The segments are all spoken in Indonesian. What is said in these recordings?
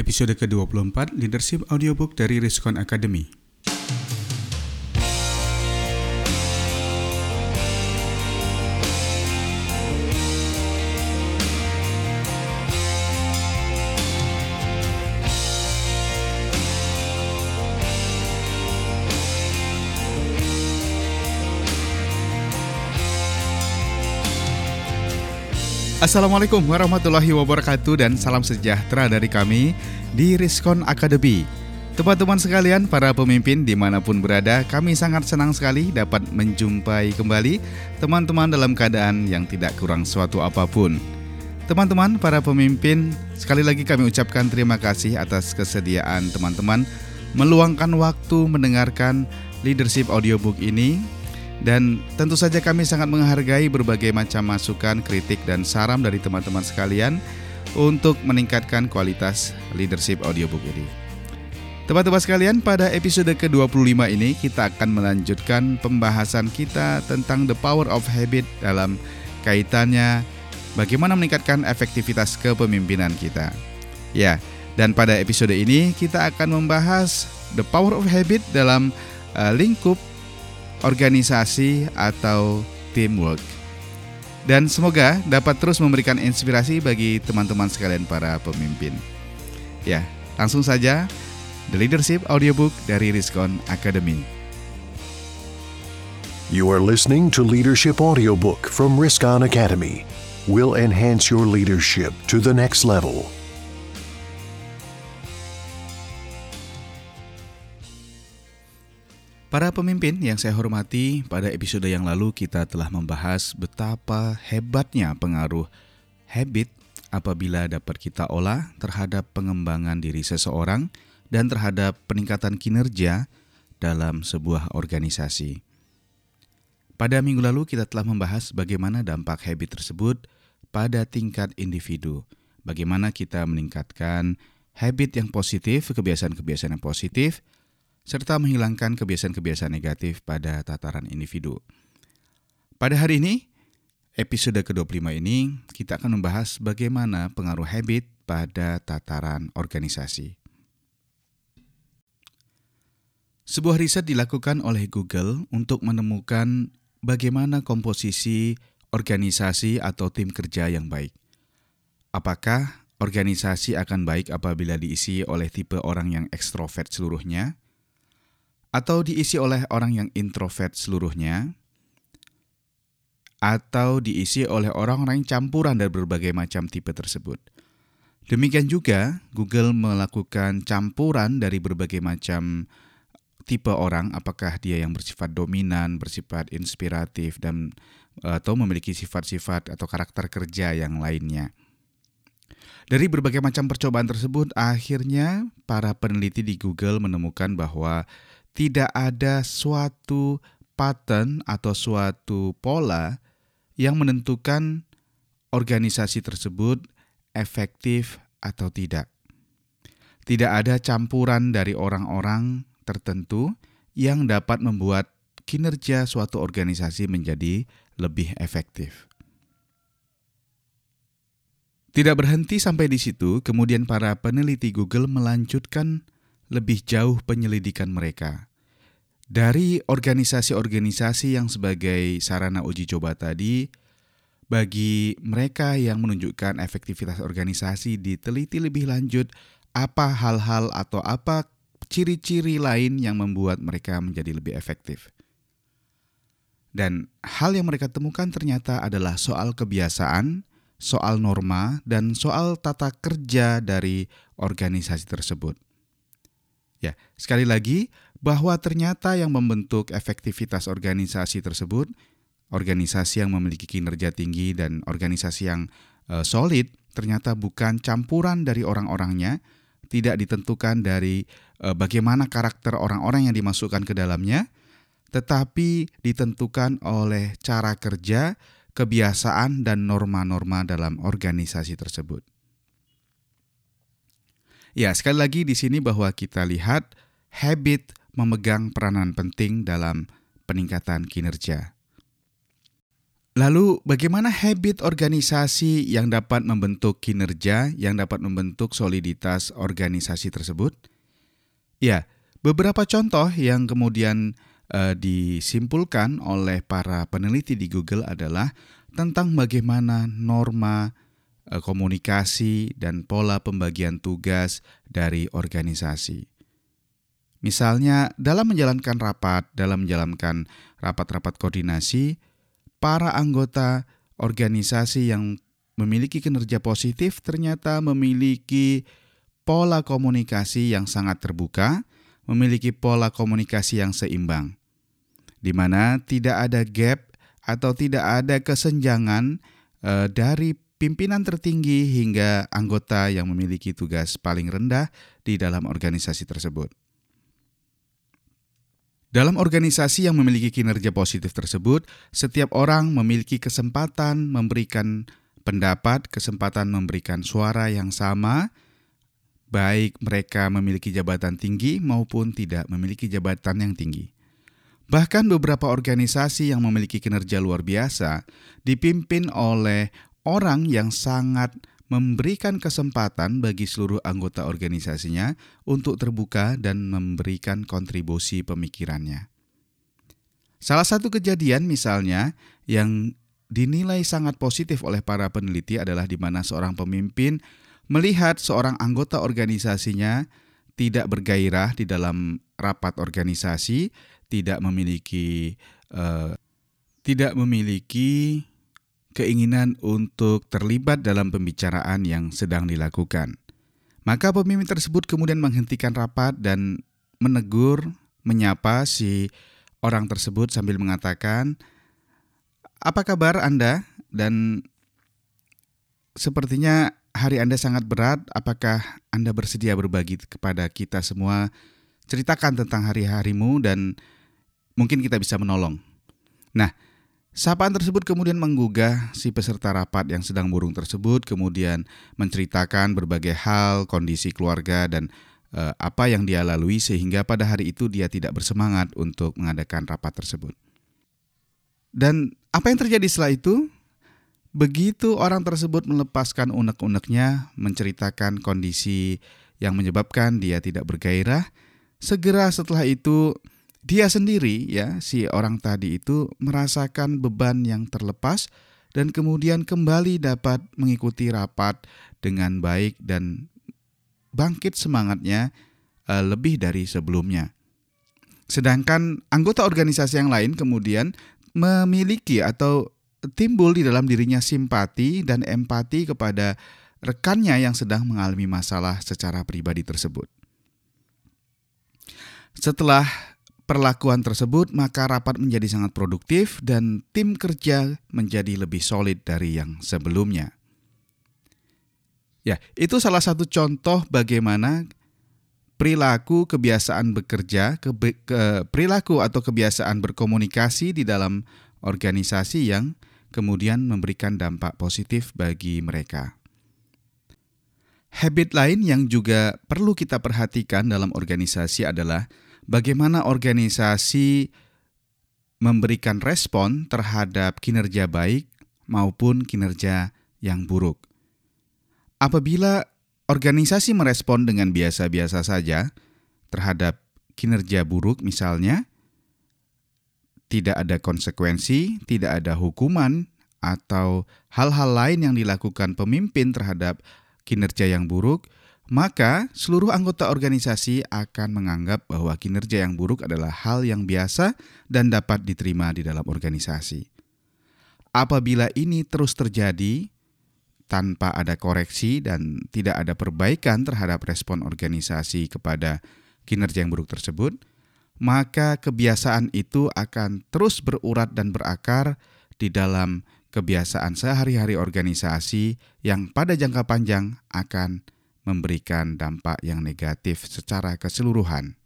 episode ke-24 Leadership Audiobook dari Riskon Academy. Assalamualaikum warahmatullahi wabarakatuh dan salam sejahtera dari kami di Riskon Academy. Teman-teman sekalian, para pemimpin di mana pun berada, kami sangat senang sekali dapat menjumpai kembali teman-teman dalam keadaan yang tidak kurang suatu apa pun. Teman-teman, para pemimpin, sekali lagi kami ucapkan terima kasih atas kesediaan teman-teman meluangkan waktu mendengarkan leadership audiobook ini dan tentu saja kami sangat menghargai berbagai macam masukan, kritik, dan saran dari teman-teman sekalian untuk meningkatkan kualitas leadership audiobook ini. Teman-teman sekalian, pada episode ke-25 ini kita akan melanjutkan pembahasan kita tentang the power of habit dalam kaitannya bagaimana meningkatkan efektivitas kepemimpinan kita. Ya, dan pada episode ini kita akan membahas the power of habit dalam uh, lingkup organisasi atau teamwork. Dan semoga dapat terus memberikan inspirasi bagi teman-teman sekalian para pemimpin. Ya, langsung saja The Leadership Audiobook dari Riskon Academy. You are listening to Leadership Audiobook from Riskon Academy. Will enhance your leadership to the next level. Para pemimpin yang saya hormati, pada episode yang lalu kita telah membahas betapa hebatnya pengaruh habit apabila dapat kita olah terhadap pengembangan diri seseorang dan terhadap peningkatan kinerja dalam sebuah organisasi. Pada minggu lalu kita telah membahas bagaimana dampak habit tersebut pada tingkat individu. Bagaimana kita meningkatkan habit yang positif, kebiasaan-kebiasaan yang positif, serta menghilangkan kebiasaan-kebiasaan negatif pada tataran individu. Pada hari ini, episode ke-25 ini, kita akan membahas bagaimana pengaruh habit pada tataran organisasi. Sebuah riset dilakukan oleh Google untuk menemukan bagaimana komposisi organisasi atau tim kerja yang baik. Apakah organisasi akan baik apabila diisi oleh tipe orang yang ekstrovert seluruhnya, atau diisi oleh orang yang introvert seluruhnya, atau diisi oleh orang-orang campuran dari berbagai macam tipe tersebut. Demikian juga, Google melakukan campuran dari berbagai macam tipe orang, apakah dia yang bersifat dominan, bersifat inspiratif, dan atau memiliki sifat-sifat atau karakter kerja yang lainnya. Dari berbagai macam percobaan tersebut, akhirnya para peneliti di Google menemukan bahwa tidak ada suatu pattern atau suatu pola yang menentukan organisasi tersebut efektif atau tidak. Tidak ada campuran dari orang-orang tertentu yang dapat membuat kinerja suatu organisasi menjadi lebih efektif. Tidak berhenti sampai di situ, kemudian para peneliti Google melanjutkan lebih jauh penyelidikan mereka. Dari organisasi-organisasi yang sebagai sarana uji coba tadi, bagi mereka yang menunjukkan efektivitas organisasi diteliti lebih lanjut apa hal-hal atau apa ciri-ciri lain yang membuat mereka menjadi lebih efektif. Dan hal yang mereka temukan ternyata adalah soal kebiasaan, soal norma, dan soal tata kerja dari organisasi tersebut. Ya, sekali lagi bahwa ternyata yang membentuk efektivitas organisasi tersebut organisasi yang memiliki kinerja tinggi dan organisasi yang uh, solid ternyata bukan campuran dari orang-orangnya, tidak ditentukan dari uh, bagaimana karakter orang-orang yang dimasukkan ke dalamnya, tetapi ditentukan oleh cara kerja, kebiasaan dan norma-norma dalam organisasi tersebut. Ya, sekali lagi di sini bahwa kita lihat habit memegang peranan penting dalam peningkatan kinerja. Lalu, bagaimana habit organisasi yang dapat membentuk kinerja, yang dapat membentuk soliditas organisasi tersebut? Ya, beberapa contoh yang kemudian uh, disimpulkan oleh para peneliti di Google adalah tentang bagaimana norma komunikasi dan pola pembagian tugas dari organisasi. Misalnya, dalam menjalankan rapat, dalam menjalankan rapat-rapat koordinasi, para anggota organisasi yang memiliki kinerja positif ternyata memiliki pola komunikasi yang sangat terbuka, memiliki pola komunikasi yang seimbang, di mana tidak ada gap atau tidak ada kesenjangan eh, dari pimpinan tertinggi hingga anggota yang memiliki tugas paling rendah di dalam organisasi tersebut. Dalam organisasi yang memiliki kinerja positif tersebut, setiap orang memiliki kesempatan memberikan pendapat, kesempatan memberikan suara yang sama, baik mereka memiliki jabatan tinggi maupun tidak memiliki jabatan yang tinggi. Bahkan beberapa organisasi yang memiliki kinerja luar biasa dipimpin oleh orang yang sangat memberikan kesempatan bagi seluruh anggota organisasinya untuk terbuka dan memberikan kontribusi pemikirannya. Salah satu kejadian misalnya yang dinilai sangat positif oleh para peneliti adalah di mana seorang pemimpin melihat seorang anggota organisasinya tidak bergairah di dalam rapat organisasi, tidak memiliki uh, tidak memiliki keinginan untuk terlibat dalam pembicaraan yang sedang dilakukan. Maka pemimpin tersebut kemudian menghentikan rapat dan menegur, menyapa si orang tersebut sambil mengatakan, "Apa kabar Anda?" dan sepertinya hari Anda sangat berat. Apakah Anda bersedia berbagi kepada kita semua? Ceritakan tentang hari-harimu dan mungkin kita bisa menolong. Nah, Sapaan tersebut kemudian menggugah si peserta rapat yang sedang burung tersebut, kemudian menceritakan berbagai hal, kondisi keluarga, dan e, apa yang dia lalui, sehingga pada hari itu dia tidak bersemangat untuk mengadakan rapat tersebut. Dan apa yang terjadi setelah itu? Begitu orang tersebut melepaskan unek-uneknya, menceritakan kondisi yang menyebabkan dia tidak bergairah, segera setelah itu dia sendiri ya si orang tadi itu merasakan beban yang terlepas dan kemudian kembali dapat mengikuti rapat dengan baik dan bangkit semangatnya uh, lebih dari sebelumnya. Sedangkan anggota organisasi yang lain kemudian memiliki atau timbul di dalam dirinya simpati dan empati kepada rekannya yang sedang mengalami masalah secara pribadi tersebut. Setelah perlakuan tersebut, maka rapat menjadi sangat produktif dan tim kerja menjadi lebih solid dari yang sebelumnya. Ya, itu salah satu contoh bagaimana perilaku kebiasaan bekerja, ke, ke, perilaku atau kebiasaan berkomunikasi di dalam organisasi yang kemudian memberikan dampak positif bagi mereka. Habit lain yang juga perlu kita perhatikan dalam organisasi adalah bagaimana organisasi memberikan respon terhadap kinerja baik maupun kinerja yang buruk. Apabila organisasi merespon dengan biasa-biasa saja terhadap kinerja buruk misalnya, tidak ada konsekuensi, tidak ada hukuman, atau hal-hal lain yang dilakukan pemimpin terhadap kinerja yang buruk, maka seluruh anggota organisasi akan menganggap bahwa kinerja yang buruk adalah hal yang biasa dan dapat diterima di dalam organisasi. Apabila ini terus terjadi tanpa ada koreksi dan tidak ada perbaikan terhadap respon organisasi kepada kinerja yang buruk tersebut, maka kebiasaan itu akan terus berurat dan berakar di dalam kebiasaan sehari-hari organisasi yang pada jangka panjang akan memberikan dampak yang negatif secara keseluruhan.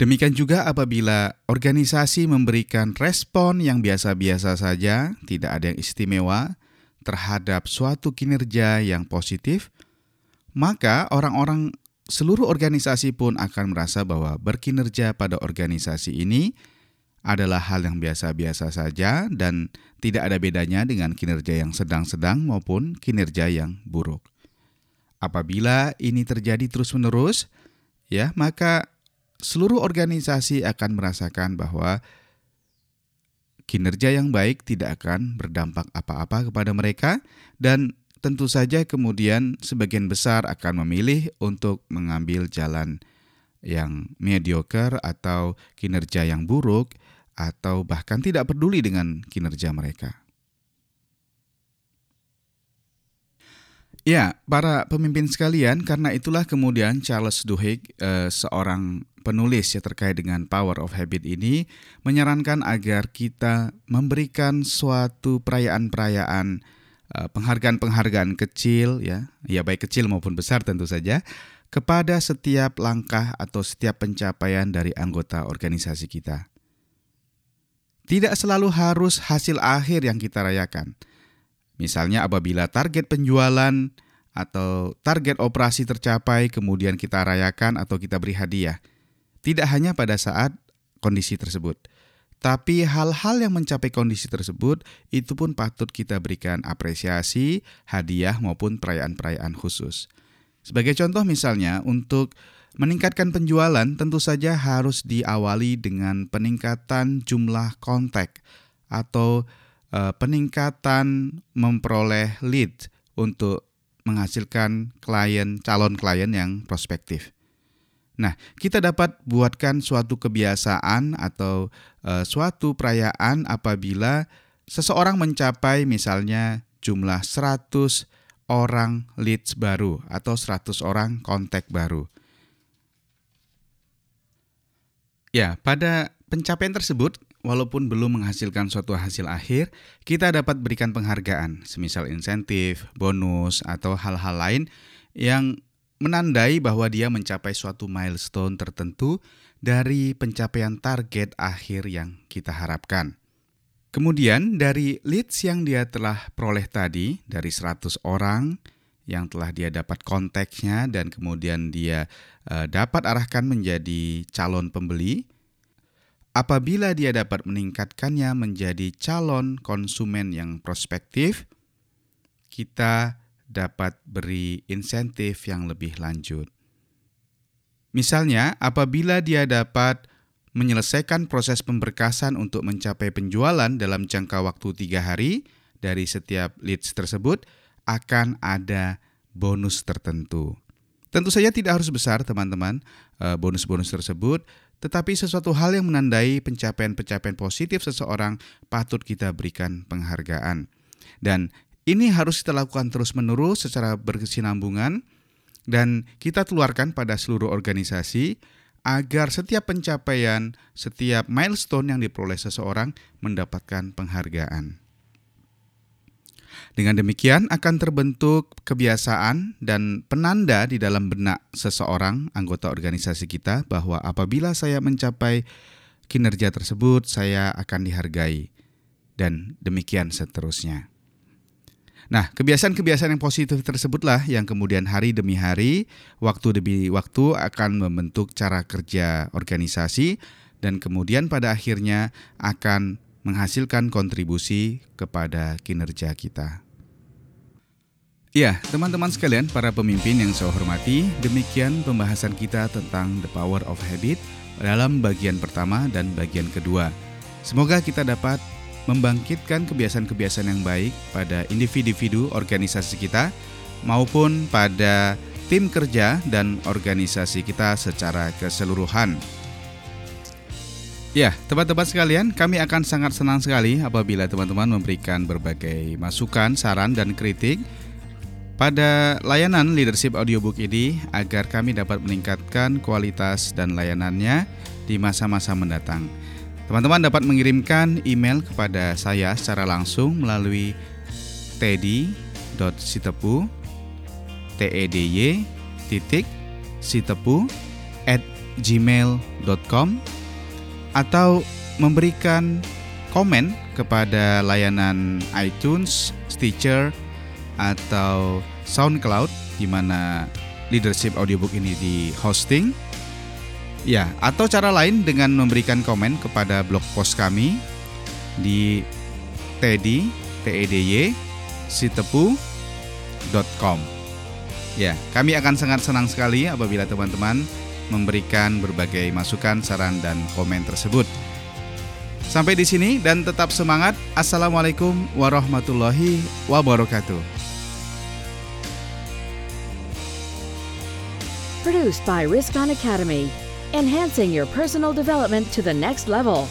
Demikian juga apabila organisasi memberikan respon yang biasa-biasa saja, tidak ada yang istimewa terhadap suatu kinerja yang positif, maka orang-orang seluruh organisasi pun akan merasa bahwa berkinerja pada organisasi ini adalah hal yang biasa-biasa saja dan tidak ada bedanya dengan kinerja yang sedang-sedang maupun kinerja yang buruk. Apabila ini terjadi terus-menerus, ya, maka seluruh organisasi akan merasakan bahwa kinerja yang baik tidak akan berdampak apa-apa kepada mereka dan tentu saja kemudian sebagian besar akan memilih untuk mengambil jalan yang mediocre atau kinerja yang buruk atau bahkan tidak peduli dengan kinerja mereka. Ya, para pemimpin sekalian, karena itulah kemudian Charles Duhigg, eh, seorang penulis ya terkait dengan Power of Habit ini, menyarankan agar kita memberikan suatu perayaan-perayaan, eh, penghargaan-penghargaan kecil, ya, ya baik kecil maupun besar tentu saja, kepada setiap langkah atau setiap pencapaian dari anggota organisasi kita. Tidak selalu harus hasil akhir yang kita rayakan. Misalnya apabila target penjualan atau target operasi tercapai kemudian kita rayakan atau kita beri hadiah. Tidak hanya pada saat kondisi tersebut, tapi hal-hal yang mencapai kondisi tersebut itu pun patut kita berikan apresiasi, hadiah maupun perayaan-perayaan khusus. Sebagai contoh misalnya untuk meningkatkan penjualan tentu saja harus diawali dengan peningkatan jumlah kontak atau uh, peningkatan memperoleh lead untuk menghasilkan klien calon klien yang prospektif. Nah, kita dapat buatkan suatu kebiasaan atau uh, suatu perayaan apabila seseorang mencapai misalnya jumlah 100 orang leads baru atau 100 orang kontak baru. Ya, pada pencapaian tersebut walaupun belum menghasilkan suatu hasil akhir, kita dapat berikan penghargaan, semisal insentif, bonus, atau hal-hal lain yang menandai bahwa dia mencapai suatu milestone tertentu dari pencapaian target akhir yang kita harapkan. Kemudian dari leads yang dia telah peroleh tadi, dari 100 orang yang telah dia dapat konteksnya dan kemudian dia uh, dapat arahkan menjadi calon pembeli, Apabila dia dapat meningkatkannya menjadi calon konsumen yang prospektif, kita dapat beri insentif yang lebih lanjut. Misalnya, apabila dia dapat menyelesaikan proses pemberkasan untuk mencapai penjualan dalam jangka waktu tiga hari dari setiap leads tersebut, akan ada bonus tertentu. Tentu saja tidak harus besar, teman-teman, eh, bonus-bonus tersebut, tetapi sesuatu hal yang menandai pencapaian-pencapaian positif seseorang patut kita berikan penghargaan. Dan ini harus kita lakukan terus-menerus secara berkesinambungan dan kita keluarkan pada seluruh organisasi agar setiap pencapaian, setiap milestone yang diperoleh seseorang mendapatkan penghargaan. Dengan demikian akan terbentuk kebiasaan dan penanda di dalam benak seseorang anggota organisasi kita bahwa apabila saya mencapai kinerja tersebut saya akan dihargai dan demikian seterusnya. Nah, kebiasaan-kebiasaan yang positif tersebutlah yang kemudian hari demi hari, waktu demi waktu akan membentuk cara kerja organisasi dan kemudian pada akhirnya akan menghasilkan kontribusi kepada kinerja kita. Ya, teman-teman sekalian, para pemimpin yang saya hormati, demikian pembahasan kita tentang The Power of Habit dalam bagian pertama dan bagian kedua. Semoga kita dapat membangkitkan kebiasaan-kebiasaan yang baik pada individu-individu organisasi kita maupun pada tim kerja dan organisasi kita secara keseluruhan. Ya, teman-teman sekalian, kami akan sangat senang sekali apabila teman-teman memberikan berbagai masukan, saran, dan kritik pada layanan leadership audiobook ini agar kami dapat meningkatkan kualitas dan layanannya di masa-masa mendatang. Teman-teman dapat mengirimkan email kepada saya secara langsung melalui teddy.sitepu e d y titik sitepu at gmail.com atau memberikan komen kepada layanan iTunes, Stitcher, atau SoundCloud di mana leadership audiobook ini di hosting Ya, atau cara lain dengan memberikan komen kepada blog post kami di tedi tedy sitepu.com. Ya, kami akan sangat senang sekali apabila teman-teman memberikan berbagai masukan, saran dan komen tersebut. Sampai di sini dan tetap semangat. Assalamualaikum warahmatullahi wabarakatuh. Produced by Riskon Academy, enhancing your personal development to the next level.